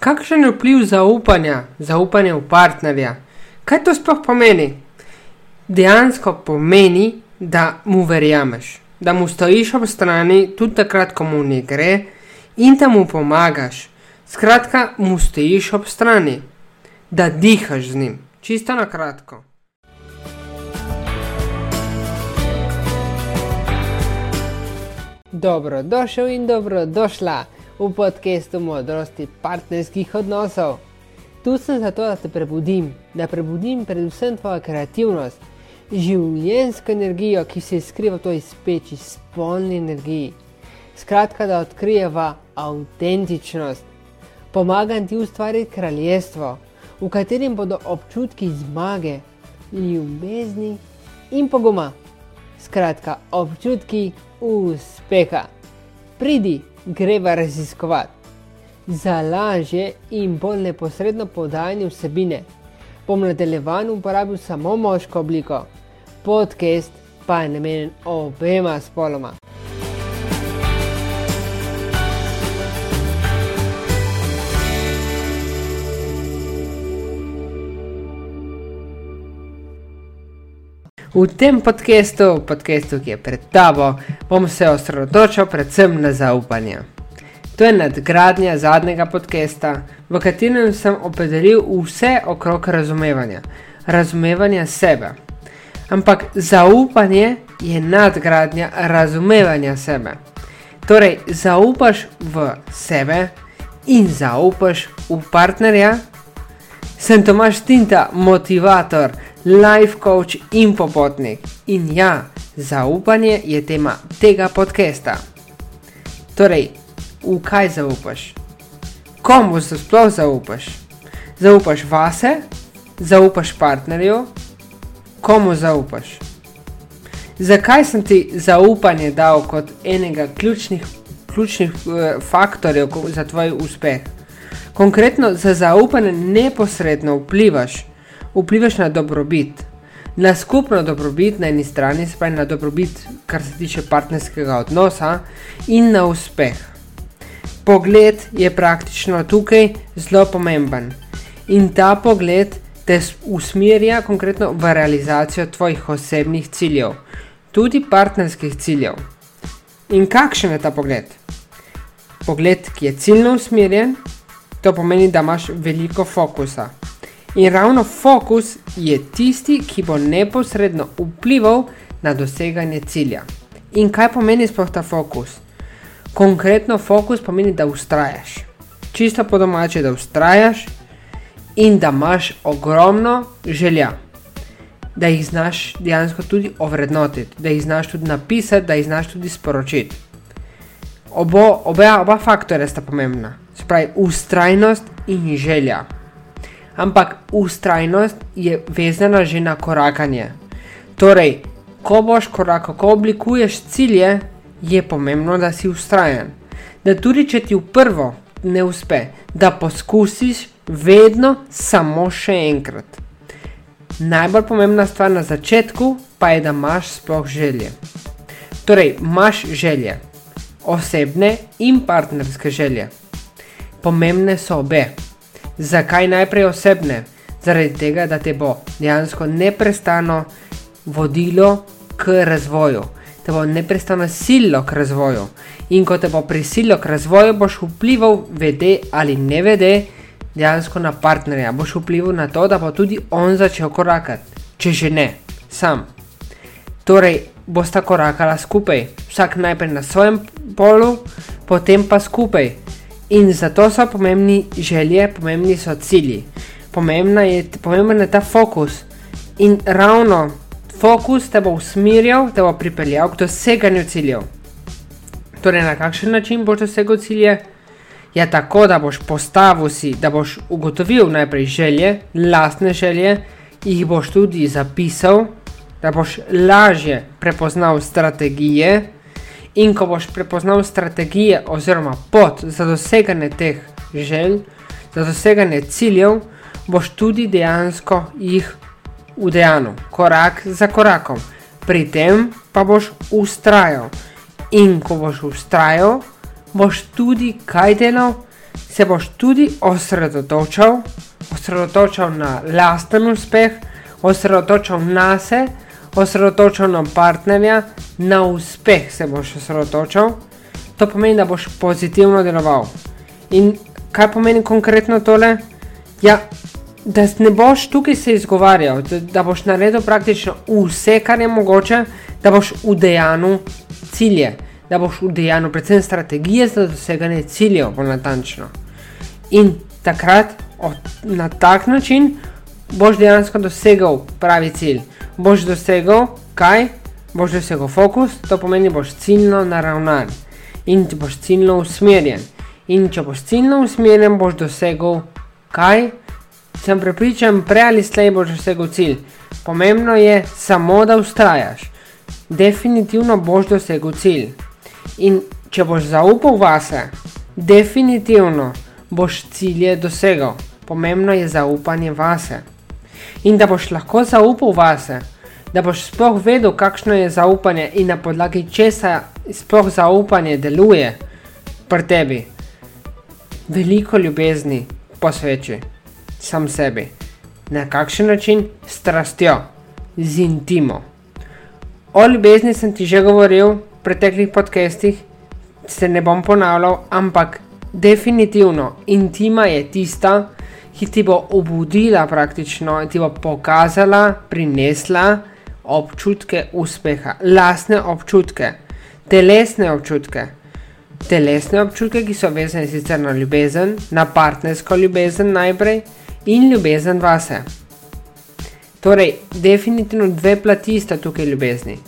Kakšen je vpliv zaupanja, zaupanja v partnerja? Kaj to sploh pomeni? Dejansko pomeni, da mu verjameš, da mu stojiš ob strani tudi takrat, ko mu ne gre in da mu pomagaš. Skratka, mu stojiš ob strani, da dihaš z njim. Čisto na kratko. Dobro, došel in dobro došla v podkastu modrosti partnerskih odnosov. Tu sem zato, da te prebudim, da prebudim predvsem tvojo kreativnost, življenjsko energijo, ki se skriva v toj speči, spolni energiji. Skratka, da odkrijeva avtentičnost. Pomagam ti ustvariti kraljestvo, v katerem bodo občutki zmage, ljubezni in poguma. Skratka, občutki uspeha. Pridi, greva raziskovati. Za lažje in bolj neposredno podajanje vsebine bom nadaljevan uporabil samo moško obliko, podcast pa je namenjen obema spoloma. V tem podkastu, podkastu, ki je pred tabo, bom se osredotočil predvsem na zaupanje. To je nadgradnja zadnjega podcasta, v katerem sem opredelil vse okrog razumevanja, razumevanja sebe. Ampak zaupanje je nadgradnja razumevanja sebe. Torej, zaupaš v sebe in zaupaš v partnerja. Sem Tomaš Tinta, motivator life coach in popotnik. In ja, zaupanje je tema tega podcasta. Torej, v kaj zaupaš? Komu se sploh zaupaš? Zaupaš vase, zaupaš partnerju, komu zaupaš? Zakaj sem ti zaupanje dal kot enega ključnih, ključnih uh, faktorjev za tvoj uspeh? Konkretno za zaupanje neposredno vplivaš vplivaš na dobrobit, na skupno dobrobit na eni strani, spaj na dobrobit, kar se tiče partnerskega odnosa in na uspeh. Pogled je praktično tukaj zelo pomemben in ta pogled te usmerja konkretno v realizacijo tvojih osebnih ciljev, tudi partnerskih ciljev. In kakšen je ta pogled? Pogled, ki je ciljno usmerjen, to pomeni, da imaš veliko fokusa. In ravno fokus je tisti, ki bo neposredno vplival na doseganje cilja. In kaj pomeni sploh ta fokus? Konkretno fokus pomeni, da ustrajaš. Čisto po domače, da ustrajaš in da imaš ogromno želja. Da jih znaš dejansko tudi ovrednotiti, da jih znaš tudi napisati, da jih znaš tudi sporočiti. Obo, oba, oba faktorja sta pomembna, spravi ustrajnost in želja ampak ustrajnost je vezana že na korakanje. Torej, ko boš korakal, ko oblikuješ cilje, je pomembno, da si ustrajen. Da tudi če ti v prvo ne uspe, da poskusiš vedno samo še enkrat. Najbolj pomembna stvar na začetku pa je, da imaš sploh želje. Torej, imaš želje, osebne in partnerske želje. Pomembne so obe. Zakaj najprej osebne? Zaradi tega, da te bo dejansko neprestano vodilo k razvoju, te bo neprestano silo k razvoju. In ko te bo prisililo k razvoju, boš vplival, vede ali ne vede, dejansko na partnerja. Boš vplival na to, da bo tudi on začel korakati, če že ne, sam. Torej, bosta korakala skupaj, vsak najprej na svojem polu, potem pa skupaj. In zato so pomembni želje, pomembni so cilji, pomembna je, pomemben je ta fokus. In ravno fokus te bo usmerjal, te bo pripeljal k doseganju ciljev. Torej, na kakšen način boš dosegel cilje? Ja, tako da boš postavil si, da boš ugotovil najprej želje, lastne želje, jih boš tudi zapisal, da boš lažje prepoznal strategije. In ko boš prepoznal strategije oziroma pot za doseganje teh želj, za doseganje ciljev, boš tudi dejansko jih udejanil, korak za korakom. Pri tem pa boš ustrajal. In ko boš ustrajal, boš tudi kaj delal, se boš tudi osredotočal, osredotočal na lasten uspeh, osredotočal na se, osredotočal na partnerja, na uspeh se boš osredotočal. To pomeni, da boš pozitivno deloval. In kaj pomeni konkretno tole? Ja, da ne boš tukaj se izgovarjal, da, da boš naredil praktično vse, kar je mogoče, da boš v dejanju cilje, da boš v dejanju predvsem strategije za doseganje ciljev bolj natančno. In takrat od, na tak način boš dejansko dosegel pravi cilj. Boš dosegel kaj? Boš dosegel fokus, to pomeni, boš ciljno naravnan in če boš ciljno usmerjen. In če boš ciljno usmerjen, boš dosegel kaj? Sem prepričan, prej ali slej boš dosegel cilj. Pomembno je samo, da ustrajaš. Definitivno boš dosegel cilj. In če boš zaupal vase, definitivno boš cilje dosegel. Pomembno je zaupanje vase. In da boš lahko zaupal vase, da boš sploh vedel, kakšno je zaupanje in na podlagi česa sploh zaupanje deluje pri tebi. Veliko ljubezni posveči sam sebi. Na kakšen način? Strastjo, z intimo. O ljubezni sem ti že govoril v preteklih podcestih, se ne bom ponavljal, ampak definitivno intima je tista, ki ti bo obudila praktično in ti bo pokazala, prinesla občutke uspeha, lastne občutke, telesne občutke. Telesne občutke, ki so vezane sicer na ljubezen, na partnersko ljubezen najprej in ljubezen vase. Torej, definitivno dve plati sta tukaj ljubezni.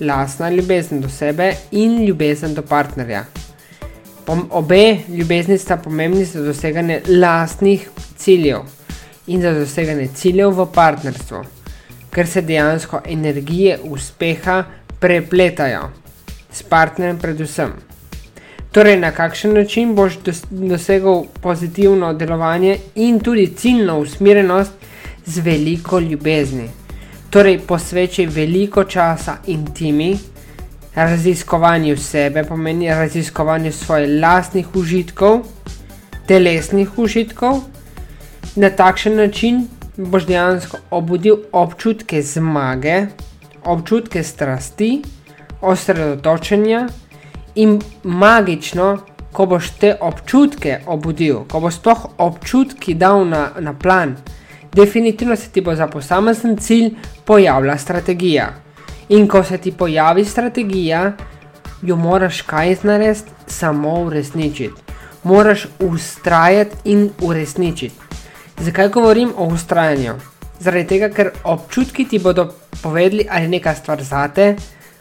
Lastna ljubezen do sebe in ljubezen do partnerja. Pom obe ljubezni sta pomembni za doseganje lastnih ciljev in za doseganje ciljev v partnerstvu, ker se dejansko energije uspeha prepletajo s partnerjem predvsem. Torej, na kakšen način boš dosegel pozitivno delovanje in tudi ciljno usmerjenost z veliko ljubezni. Torej, posvečaj veliko časa intimi, raziskovanju sebe, pomeni raziskovanju svojih lastnih užitkov, telesnih užitkov. Na takšen način boš dejansko obudil občutke zmage, občutke strasti, osredotočenja in magično, ko boš te občutke obudil, ko boš sploh občutki dal na, na plan, definitivno se ti bo za posamezen cilj pojavila strategija. In ko se ti pojavi strategija, jo moraš kaj narediti, samo uresničiti. Moraš ustrajati in uresničiti. Zakaj govorim o ustrajanju? Zaradi tega, ker občutki ti bodo povedali, ali je neka stvar zate,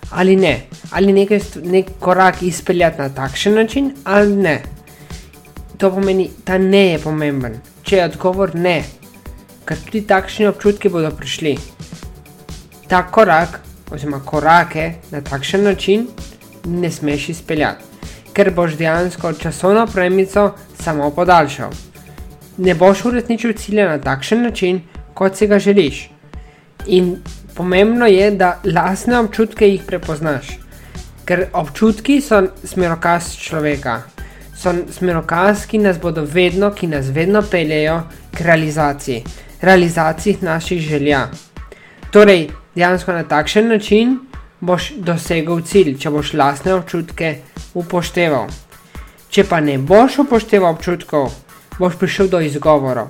ali ne, ali nekaj, nek korak izpeljati na takšen način, ali ne. To pomeni, da ne je pomemben. Če je odgovor ne, ker tudi takšni občutki bodo prišli. Ta korak, oziroma korake na takšen način, ne smeš izpeljati, ker boš dejansko časovno premico samo podaljšal. Ne boš uresničil cilja na takšen način, kot si ga želiš. In pomembno je, da lastne občutke jih prepoznaš, ker občutki so smerokaz človeka. So smerokaz, ki nas bodo vedno, ki nas vedno peljejo k realizaciji, realizaciji naših želja. Torej, dejansko na takšen način boš dosegel cilj, če boš lastne občutke upošteval. Če pa ne boš upošteval občutkov, boš prišel do izgovorov.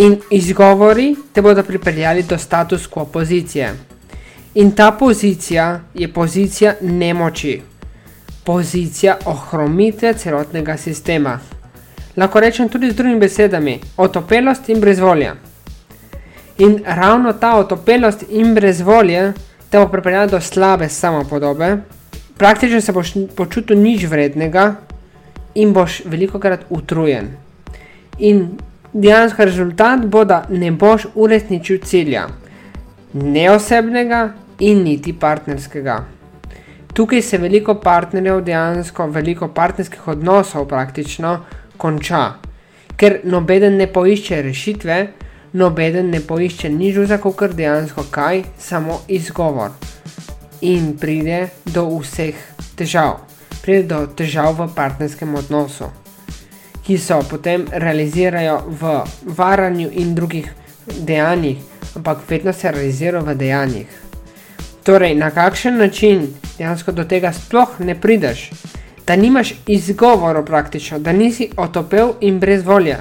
In izgovori te bodo pripeljali do status quo pozicije. In ta pozicija je pozicija nemoči, pozicija ohromitve celotnega sistema. Lahko rečem tudi z drugimi besedami: otopelost in brezvolja. In ravno ta otopelost in brezvolje te bo pripeljala do slabe samopodobe, praktično se boš počutil nič vrednega in boš veliko krat utrujen. In dejansko rezultat bo, da ne boš uresničil cilja, ne osebnega in niti partnerskega. Tukaj se veliko partnerjev, dejansko veliko partnerskih odnosov praktično konča, ker nobeden ne poišče rešitve, nobeden ne poišče nič za kar dejansko kaj, samo izgovor. In pride do vseh težav, pride do težav v partnerskem odnosu. ki so potem realizirajo v varanju in drugih dejanjih, ampak vedno se realizirajo v dejanjih. Torej, na kakšen način dejansko do tega sploh ne prideš, da nimaš izgovorov praktično, da nisi otopel in brez volje.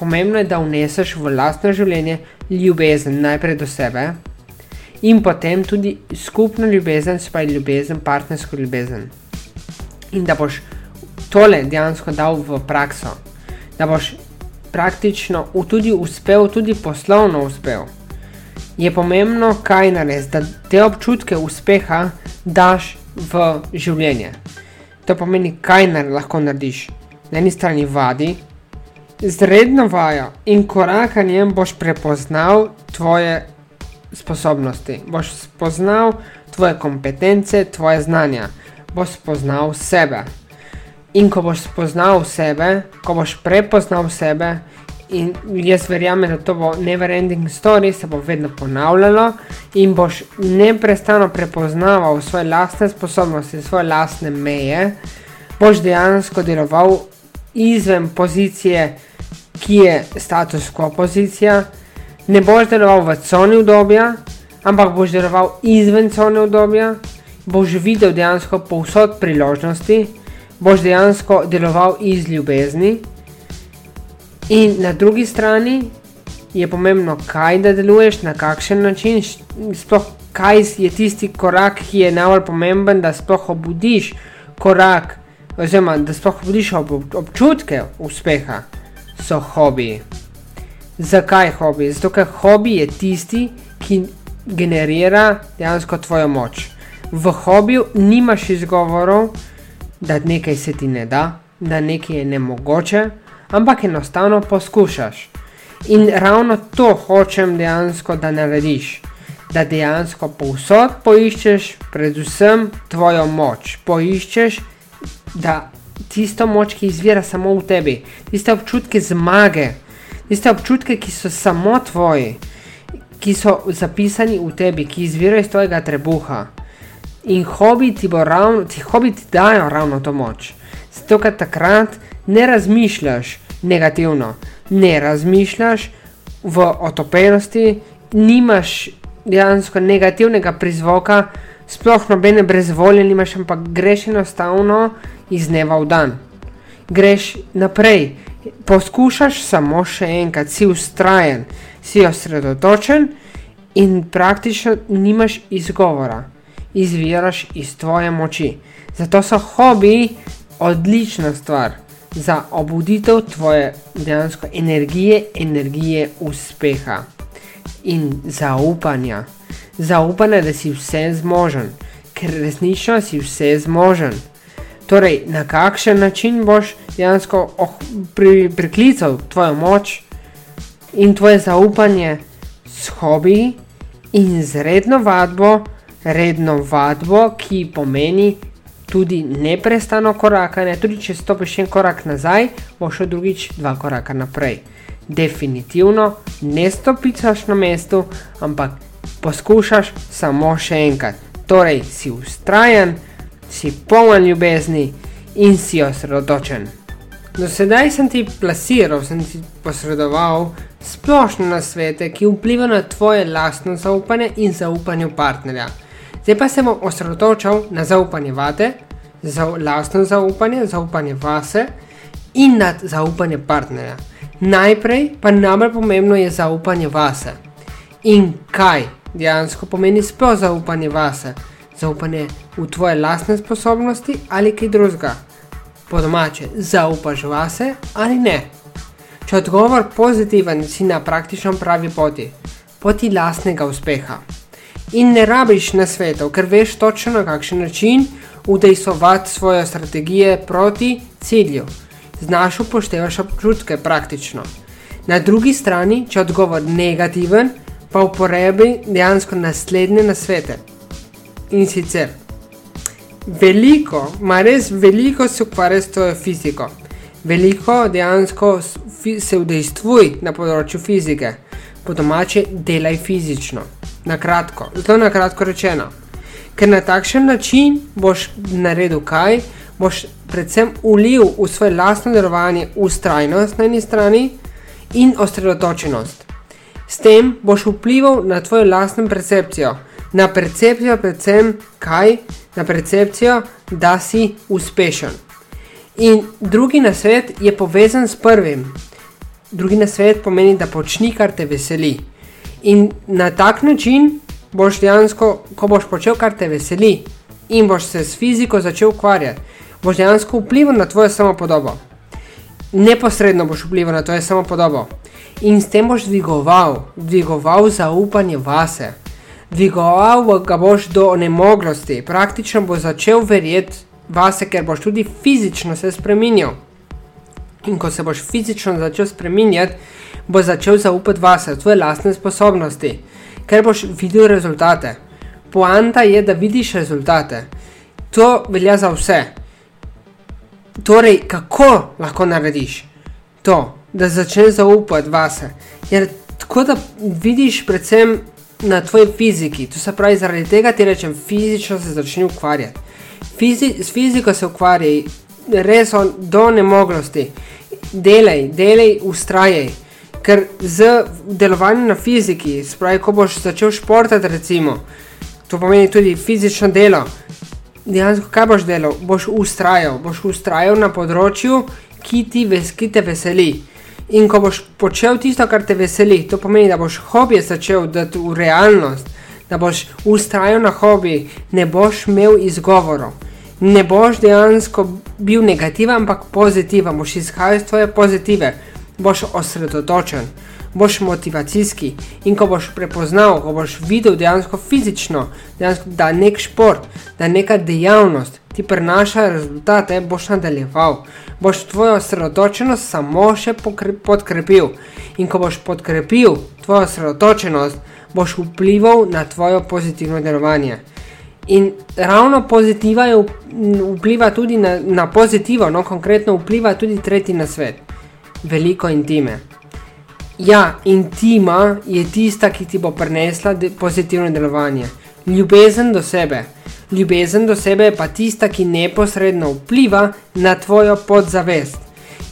Pomembno je, da vneseš v lastno življenje ljubezen najprej do sebe in potem tudi skupno ljubezen, spaj ljubezen, partnersko ljubezen. In da boš tole dejansko dal v prakso, da boš praktično tudi uspel, tudi poslovno uspel. Je pomembno, kaj narediš, da te občutke uspeha daš v življenje. To pomeni, kaj nar lahko narediš. Na eni strani vadi, z redno vajo in korakanjem boš prepoznal tvoje sposobnosti, boš spoznal tvoje kompetence, tvoje znanja, boš spoznal sebe. In ko boš spoznal sebe, ko boš prepoznal sebe, in jaz verjamem, da to bo never ending story, se bo vedno ponavljalo in boš neprestano prepoznaval svoje lastne sposobnosti, svoje lastne meje, boš dejansko deloval izven pozicije, ki je status quo pozicija, ne boš deloval v coni obdobja, ampak boš deloval izven cone obdobja, boš videl dejansko povsod priložnosti, boš dejansko deloval iz ljubezni. In na drugi strani je pomembno, kaj da deluješ, na kakšen način, sploh kaj je tisti korak, ki je najbolj pomemben, da sploh obudiš korak, oziroma da sploh obudiš ob, občutke uspeha, so hobiji. Zakaj hobi? Zato, ker hobi je tisti, ki generira dejansko tvojo moč. V hobiju nimaš izgovorov, da nekaj se ti ne da, da nekaj je nemogoče ampak enostavno poskušaš. In ravno to hočem dejansko, da narediš. Da dejansko povsod poiščeš, predvsem tvojo moč. Poiščeš, da tisto moč, ki izvira samo v tebi, tiste občutke zmage, tiste občutke, ki so samo tvoji, ki so zapisani v tebi, ki izvirajo iz tvojega trebuha. In hobi ti ravno, ti hobi ti dajo ravno to moč. Zato, ker takrat ne razmišljaš negativno, ne razmišljaš v otopenosti, nimaš dejansko negativnega prizvoka, sploh nobene brezvolje nimaš, ampak greš enostavno iz dneva v dan. Greš naprej, poskušaš samo še enkrat, si ustrajen, si osredotočen in praktično nimaš izgovora, izviraš iz tvoje moči. Zato so hobiji odlična stvar za obuditev tvoje dejansko energije, energije uspeha in zaupanja. Zaupanje, da si vse zmožen, ker resnično si vse zmožen. Torej, na kakšen način boš dejansko oh, pri, priklical tvojo moč in tvoje zaupanje s hobiji in z redno vadbo, redno vadbo, ki pomeni tudi neprestano korakanje, tudi če stopiš en korak nazaj, bo šel drugič dva koraka naprej. Definitivno ne stopiš na mestu, ampak poskušaš samo še enkrat. Torej, si ustrajen, si poln ljubezni in si osredotočen. Do sedaj sem ti plasiral, sem ti posredoval splošne nasvete, ki vplivajo na tvoje lastno zaupanje in zaupanje partnerja. Zdaj pa se bom osredotočal na zaupanje vate, za lastno zaupanje, zaupanje vase in na zaupanje partnerja. Najprej pa najbolj pomembno je zaupanje vase. In kaj dejansko pomeni sploh zaupanje vase? Zaupanje v tvoje lastne sposobnosti ali kaj drugega. Po domače, zaupaš vase ali ne? Če odgovor pozitiven, si na praktično pravi poti, poti lastnega uspeha in ne rabiš na svetu, ker veš točno na kakšen način udejsovati svoje strategije proti cilju. Znaš upoštevaš občutke praktično. Na drugi strani, če odgovor negativen, pa uporabi dejansko naslednje nasvete. In sicer, veliko, ma res veliko se ukvarja s to fiziko. Veliko dejansko se udejstvuj na področju fizike, po domače delaj fizično na kratko, zelo na kratko rečeno. Ker na takšen način boš naredil kaj, boš predvsem ulil v svoje lastno delovanje ustrajnost na eni strani in osredotočenost. S tem boš vplival na tvojo lastno percepcijo, na percepcijo predvsem kaj, na percepcijo, da si uspešen. In drugi nasvet je povezan s prvim. Drugi nasvet pomeni, da počni, kar te veseli. In na tak način boš dejansko, ko boš počel, kar te veseli, in boš se s fiziko začel ukvarjati, boš dejansko vplival na tvojo samopodobo. Neposredno boš vplival na tvojo samopodobo in s tem boš dvigoval, dvigoval zaupanje vase. Dvigoval ga boš do onemoglosti, praktično boš začel verjeti vase, ker boš tudi fizično se spremenil. In ko se boš fizično začel spremenjati, boš začel zaupati vase, tvoje lastne sposobnosti, ker boš videl rezultate. Poanta je, da vidiš rezultate. To velja za vse. Torej, kako lahko narediš to, da začneš zaupati vase? Jer tako da vidiš predvsem na tvoji fiziki, to se pravi, zaradi tega ti rečem, fizično se začni ukvarjati. Fizi s fiziko se ukvarjaj, res do nemoglosti, delaj, delaj, ustrajaj. Ker z delovanjem na fiziki, spravi, ko boš začel športati, recimo, to pomeni tudi fizično delo. Dejansko, kaj boš delal? Boš ustrajal, boš ustrajal na področju, ki ti ves, ki te veseli. In ko boš počel tisto, kar te veseli, to pomeni, da boš hobije začel dati v realnost, da boš ustrajal na hobi, ne boš imel izgovorov. Ne boš dejansko bil negativen, ampak pozitiven, boš izhajal iz tvoje pozitive, boš osredotočen, boš motivacijski. In ko boš prepoznal, ko boš videl dejansko fizično, dejansko, da nek šport, da neka dejavnost ti prinaša rezultate, boš nadaljeval. Boš tvojo osredotočenost samo še podkrepil. In ko boš podkrepil tvojo osredotočenost, boš vplival na tvoje pozitivno delovanje. In ravno pozitiva je vpliva tudi na, na pozitivo, no konkretno vpliva tudi tretji na svet. Veliko intime. Ja, intima je tista, ki ti bo prinesla de pozitivno delovanje. Ljubezen do sebe. Ljubezen do sebe je pa tista, ki neposredno vpliva na tvojo podzavest.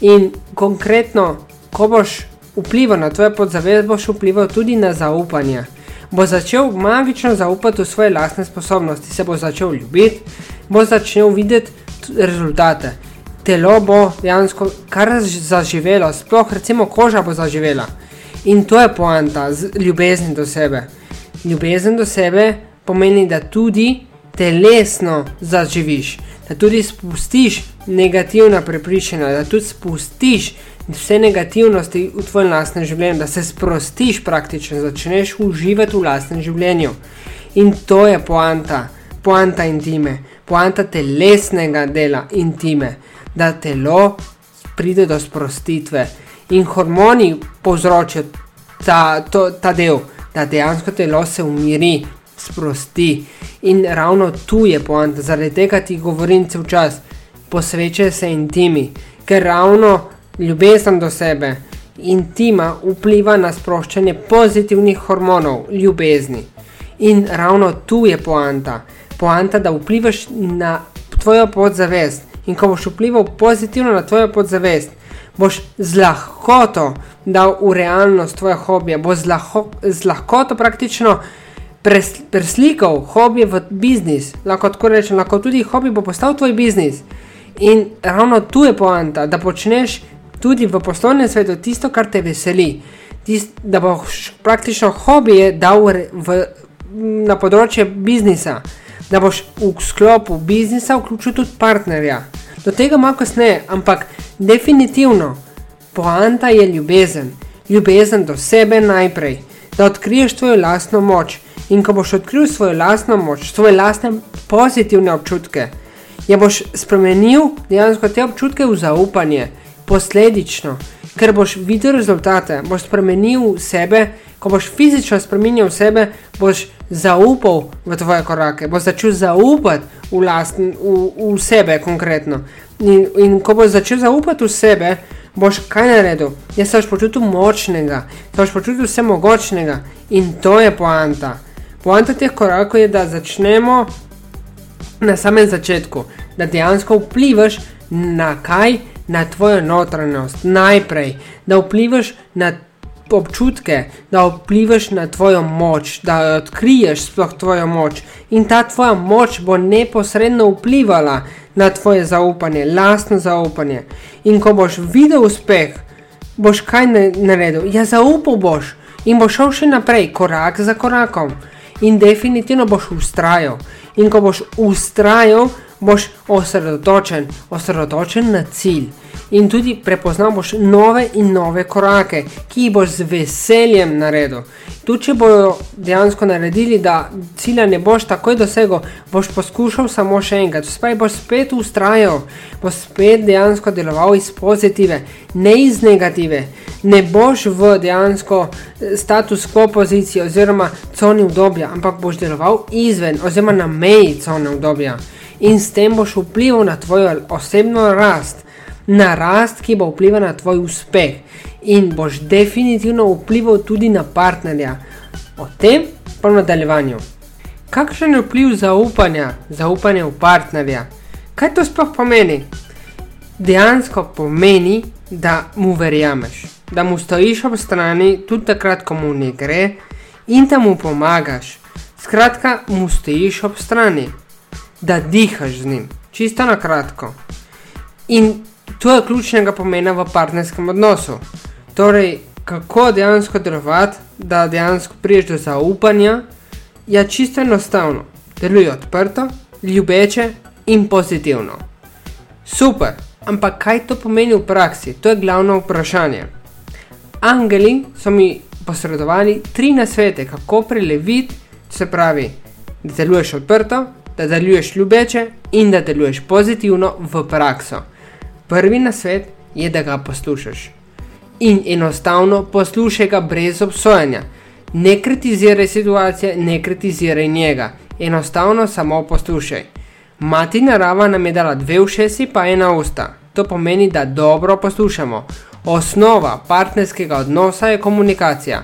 In konkretno, ko boš vplival na tvojo podzavest, boš vplival tudi na zaupanje bo začel magično zaupati v svoje lastne sposobnosti, se bo začel ljubiti, bo začel videti rezultate. Telo bo dejansko kar zaživelo, sploh recimo koža bo zaživela. In to je poanta ljubezni do sebe. Ljubezen do sebe pomeni, da tudi telesno zaživiš, da tudi spustiš negativna prepričanja, da tudi spustiš vse negativnosti v tvojem lastnem življenju, da se sprostiš praktično, začneš uživati v lastnem življenju. In to je poanta, poanta intime, poanta telesnega dela intime, da telo pride do sprostitve in hormoni povzročijo ta, to, ta del, da dejansko telo se umiri, sprosti. In ravno tu je poanta, zaradi tega ti govorim cel čas, posvečaj se intimi, ker ravno ljubezen do sebe, intima vpliva na sproščanje pozitivnih hormonov, ljubezni. In ravno tu je poanta. Poanta, da vplivaš na tvojo podzavest. In ko boš vplival pozitivno na tvojo podzavest, boš z lahkoto dal v realnost tvoje hobije, boš z, lahko, z lahkoto praktično pres, preslikal hobije v biznis. Lahko tako rečem, lahko tudi hobi bo postal tvoj biznis. In ravno tu je poanta, da počneš tudi v poslovnem svetu tisto, kar te veseli. Tist, da boš praktično hobije dal v, v, na področje biznisa, da boš v sklopu biznisa vključil tudi partnerja. Do tega malo kasneje, ampak definitivno poanta je ljubezen. Ljubezen do sebe najprej, da odkriješ svojo lastno moč. In ko boš odkril svojo lastno moč, svoje lastne pozitivne občutke, je boš spremenil dejansko te občutke v zaupanje posledično, ker boš videl rezultate, boš spremenil sebe, ko boš fizično spremenil sebe, boš zaupal v tvoje korake, boš začel zaupati v, lastn, v, v sebe konkretno. In, in ko boš začel zaupati v sebe, boš kaj naredil? Jaz se boš počutil močnega, se boš počutil vse mogočnega in to je poanta. Poanta teh korakov je, da začnemo na samem začetku, da dejansko vplivaš na kaj, na tvojo notranjost, najprej, da vplivaš na občutke, da vplivaš na tvojo moč, da odkriješ sploh tvojo moč in ta tvoja moč bo neposredno vplivala na tvoje zaupanje, lastno zaupanje. In ko boš videl uspeh, boš kaj naredil? Ja, zaupal boš in boš šel še naprej, korak za korakom. In definitivno boš ustrajal. In ko boš ustrajal, boš osredotočen, osredotočen na cilj in tudi prepoznal boš nove in nove korake, ki jih boš z veseljem naredil. Tu, če bojo dejansko naredili, da cilja ne boš takoj dosegel, boš poskušal samo še enkrat, spaj boš spet ustrajal, boš spet dejansko deloval iz pozitive, ne iz negative. Ne boš v dejansko eh, status quo poziciji oziroma coni obdobja, ampak boš deloval izven oziroma na meji cone obdobja. In s tem boš vplival na tvojo osebno rast, na rast, ki bo vplivala na tvoj uspeh in boš definitivno vplival tudi na partnerja. O tem pa v nadaljevanju. Kakšen je vpliv zaupanja, zaupanja v partnerja? Kaj to sploh pomeni? Dejansko pomeni, da mu verjameš, da mu stojiš ob strani tudi takrat, ko mu ne gre in da mu pomagaš. Skratka, mu stojiš ob strani, da dihaš z njim, čisto na kratko. In To je ključnega pomena v partnerskem odnosu. Torej, kako dejansko delovati, da dejansko priješ do zaupanja, je čisto enostavno. Deluje odprto, ljubeče in pozitivno. Super, ampak kaj to pomeni v praksi? To je glavno vprašanje. Angeli so mi posredovali tri nasvete, kako preleviti, se pravi, da deluješ odprto, da deluješ ljubeče in da deluješ pozitivno v prakso. Prvi nasvet je, da ga poslušaš. In enostavno poslušaj ga brez obsojanja. Ne kritiziraj situacije, ne kritiziraj njega. Enostavno samo poslušaj. Mati narava nam je dala dve ušesi, pa ena usta. To pomeni, da dobro poslušamo. Osnova partnerskega odnosa je komunikacija.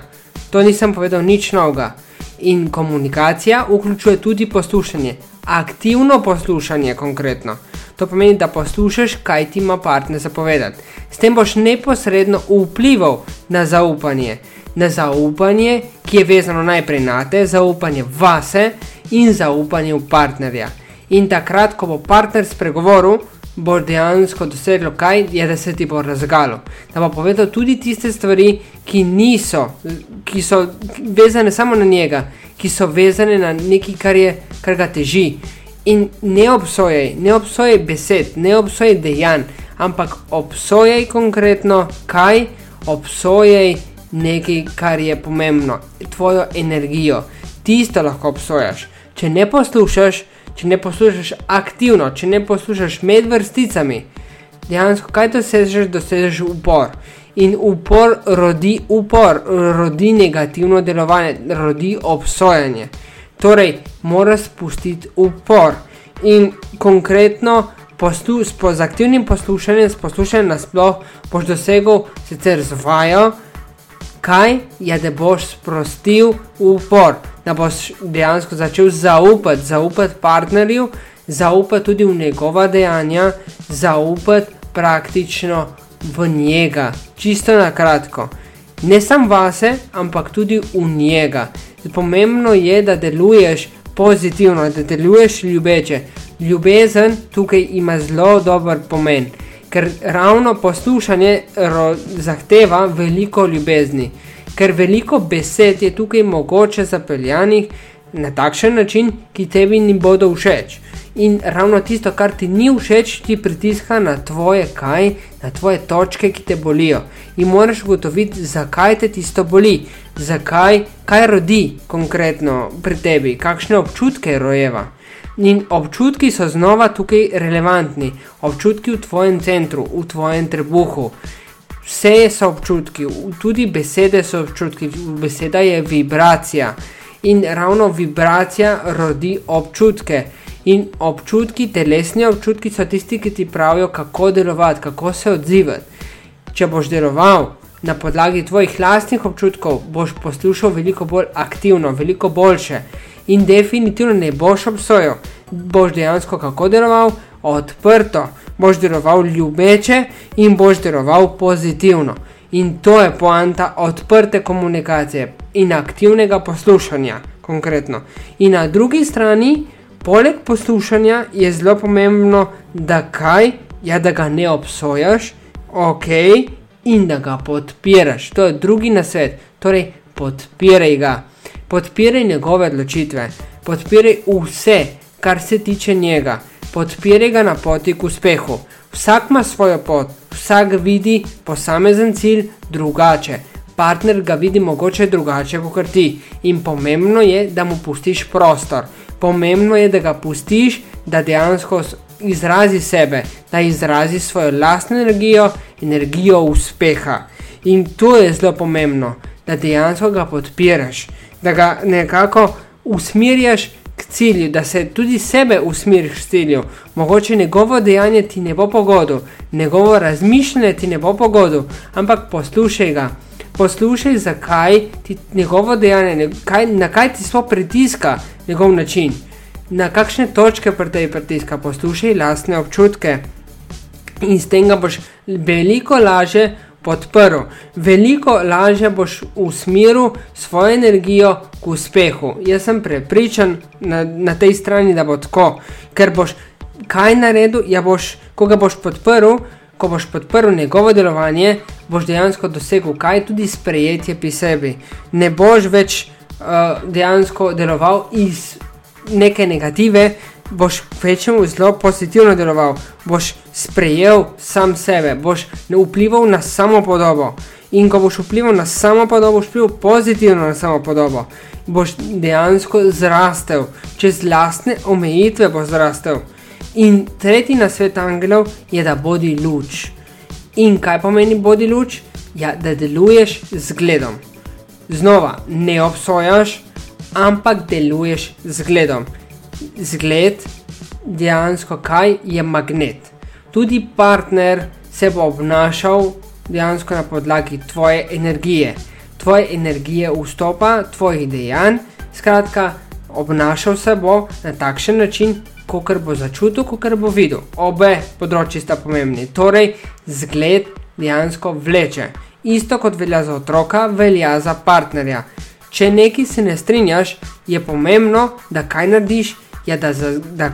To nisem povedal nič novega. In komunikacija vključuje tudi poslušanje. Aktivno poslušanje konkretno. To pomeni, da poslušaš, kaj ti ima partner zapovedati. S tem boš neposredno vplival na zaupanje. Na zaupanje, ki je vezano najprej na te, zaupanje vase in zaupanje v partnerja. In takrat, ko bo partner spregovoril, bo dejansko doseglo kaj, je, da se ti bo razgalo. Da bo povedal tudi tiste stvari, ki niso, ki so vezane samo na njega, ki so vezane na nekaj, kar, je, kar ga teži. In ne obsojaj, ne obsojaj besed, ne obsojaj dejanj, ampak obsojaj konkretno, kaj obsojaj nekaj, kar je pomembno, tvojo energijo. Tisto lahko obsojaš. Če ne poslušaš, če ne poslušaš aktivno, če ne poslušaš med vrsticami, dejansko kaj dosežeš, dosežeš upor. In upor rodi upor, rodi negativno delovanje, rodi obsojanje. Torej, moraš spustiti upor in konkretno poslu, z aktivnim poslušanjem, s poslušanjem nasploh, boš dosegel sicer zvajo, kaj je, da boš sprostil upor, da boš dejansko začel zaupati, zaupati partnerju, zaupati tudi v njegova dejanja, zaupati praktično v njega, čisto na kratko. Ne samo vase, ampak tudi v njega pomembno je, da deluješ pozitivno, da deluješ ljubeče. Ljubezen tukaj ima zelo dober pomen, ker ravno poslušanje zahteva veliko ljubezni, ker veliko besed je tukaj mogoče zapeljanih na takšen način, ki tebi ni bodo všeč. In ravno tisto, kar ti ni všeč, ti pritiska na tvoje kaj, na tvoje točke, ki te bolijo. In moraš ugotoviti, zakaj te tisto boli, zakaj, kaj rodi konkretno pri tebi, kakšne občutke rojeva. In občutki so znova tukaj relevantni, občutki v tvojem centru, v tvojem trebuhu. Vse so občutki, tudi besede so občutki, beseda je vibracija. In ravno vibracija rodi občutke. In občutki, telesni občutki so tisti, ki ti pravijo, kako delovati, kako se odzivati. Če boš deloval na podlagi tvojih lastnih občutkov, boš poslušal veliko bolj aktivno, veliko boljše. In definitivno ne boš obsojal, boš dejansko kako deloval, odprto, boš deloval ljubeče in boš deloval pozitivno. In to je poanta odprte komunikacije in aktivnega poslušanja, konkretno. In na drugi strani, poleg poslušanja, je zelo pomembno, da kaj, ja, da ga ne obsojaš, ok, in da ga podpiraš. To je drugi nasvet, torej podpiraj ga, podpiraj njegove odločitve, podpiraj vse, kar se tiče njega, podpiraj ga na poti k uspehu. Vsak ima svojo pot, vsak vidi posamezen cilj drugače. Partner ga vidi mogoče drugače kot ti in pomembno je, da mu pustiš prostor. Pomembno je, da ga pustiš, da dejansko izrazi sebe, da izrazi svojo lastno energijo, energijo uspeha. In to je zelo pomembno, da dejansko ga podpiraš, da ga nekako usmerjaš k cilju, da se tudi sebe usmeriš k cilju. Mogoče njegovo dejanje ti ne bo pogodil, njegovo razmišljanje ti ne bo pogodil, ampak poslušaj ga. Poslušaj, zakaj ti njegovo dejanje, kaj, na kaj ti sploh pritiska njegov način, na kakšne točke pri tej pritiska. Poslušaj lastne občutke in s tem ga boš veliko lažje podprl. Veliko lažje boš usmeril svojo energijo k uspehu. Jaz sem prepričan na, na tej strani, da bo tako, ker boš kaj naredil, ja boš, ko ga boš podprl. Ko boš podprl njegovo delovanje, boš dejansko dosegel kaj tudi sprejetje pri sebi. Ne boš več uh, dejansko deloval iz neke negative, boš večjemu zelo pozitivno deloval, boš sprejel sam sebe, boš vplival na samo podobo. In ko boš vplival na samo podobo, boš vplival pozitivno na samo podobo, boš dejansko zrastel, čez lastne omejitve boš zrastel. In tretji na svet angelov je, da bodi luč. In kaj pomeni bodi luč? Ja, da deluješ z gledom. Znova, ne obsojaš, ampak deluješ z gledom zgled, dejansko kaj je magnet. Tudi partner se bo obnašal dejansko na podlagi tvoje energije, tvoje energije vstopa, tvojih dejanj. Skratka, obnašal se bo na takšen način, kot bo začutil, kot bo videl. Obe področji sta pomembni. Torej, zgled dejansko vleče. Isto kot velja za otroka, velja za partnerja. Če nekaj se ne strinjaš, je pomembno, da kaj narediš, je, da, za, da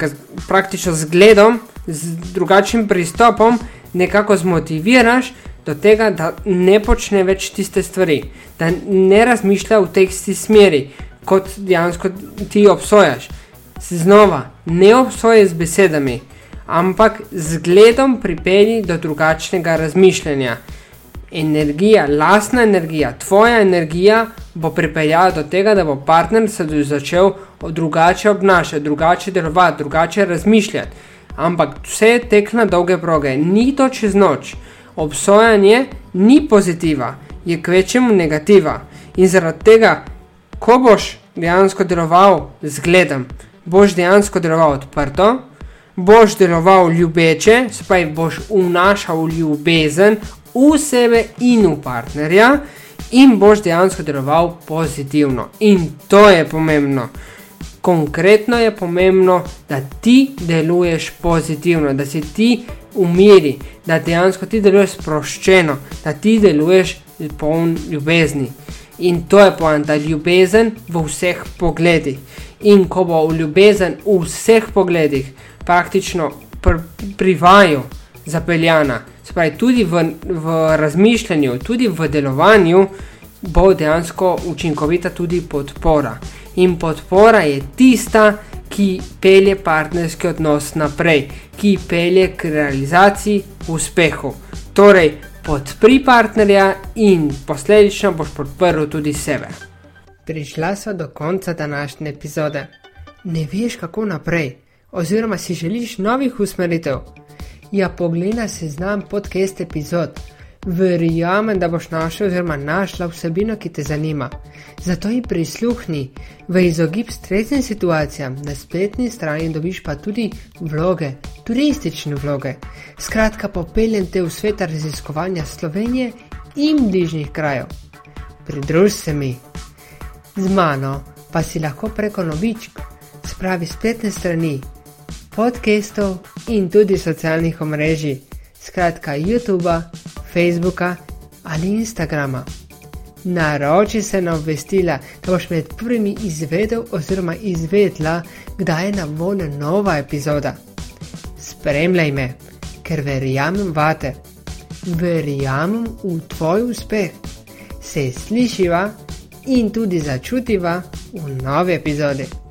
praktično z gledom, z drugačnim pristopom, nekako zmotiviraš do tega, da ne počne več tiste stvari, da ne razmišlja v tej isti smeri, kot dejansko ti obsojaš. Znova, ne obsojaj z besedami, ampak z gledom pripelji do drugačnega razmišljanja energija, lastna energija, tvoja energija bo pripeljala do tega, da bo partner se začel drugače obnašati, drugače delovati, drugače razmišljati. Ampak vse tek na dolge proge, ni to čez noč. Obsojanje ni pozitiva, je kvečemu negativa. In zaradi tega, ko boš dejansko deloval z gledom, boš dejansko deloval odprto, boš deloval ljubeče, spaj boš vnašal ljubezen, v sebe in v partnerja, in boš dejansko deloval pozitivno. In to je pomembno. Konkretno je pomembno, da ti deluješ pozitivno, da si ti umiri, da dejansko ti deluješ sproščeno, da ti deluješ poln ljubezni. In to je poanta, ljubezen v vseh pogledih. In ko bo ljubezen v vseh pogledih, praktično pr privaju zapeljana, Spravi, tudi v, v razmišljanju, tudi v delovanju bo dejansko učinkovita tudi podpora. In podpora je tista, ki pelje partnerski odnos naprej, ki pelje k realizaciji uspehu. Torej, podpri partnerja in posledično boš podprl tudi sebe. Prišla so do konca današnje epizode. Ne veš, kako naprej, oziroma si želiš novih usmeritev ja pogleda seznam podcast epizod. Verjamem, da boš našel oziroma našla vsebino, ki te zanima. Zato ji prisluhni v izogib stresnim situacijam, na spletni strani dobiš pa tudi vloge, turistične vloge. Skratka, popeljem te v svet raziskovanja Slovenije in bližnjih krajev. Pridruž se mi. Z mano pa si lahko preko novičk spravi spletne strani podcastov in tudi socialnih omrežij, skratka YouTube, Facebooka ali Instagrama. Naroči se na obvestila, da boš med prvimi izvedel oziroma izvedla, kdaj je na voljo nova epizoda. Spremljaj me, ker verjamem vate, verjamem v tvoj uspeh. Se slišiva in tudi začutiva v novi epizodi.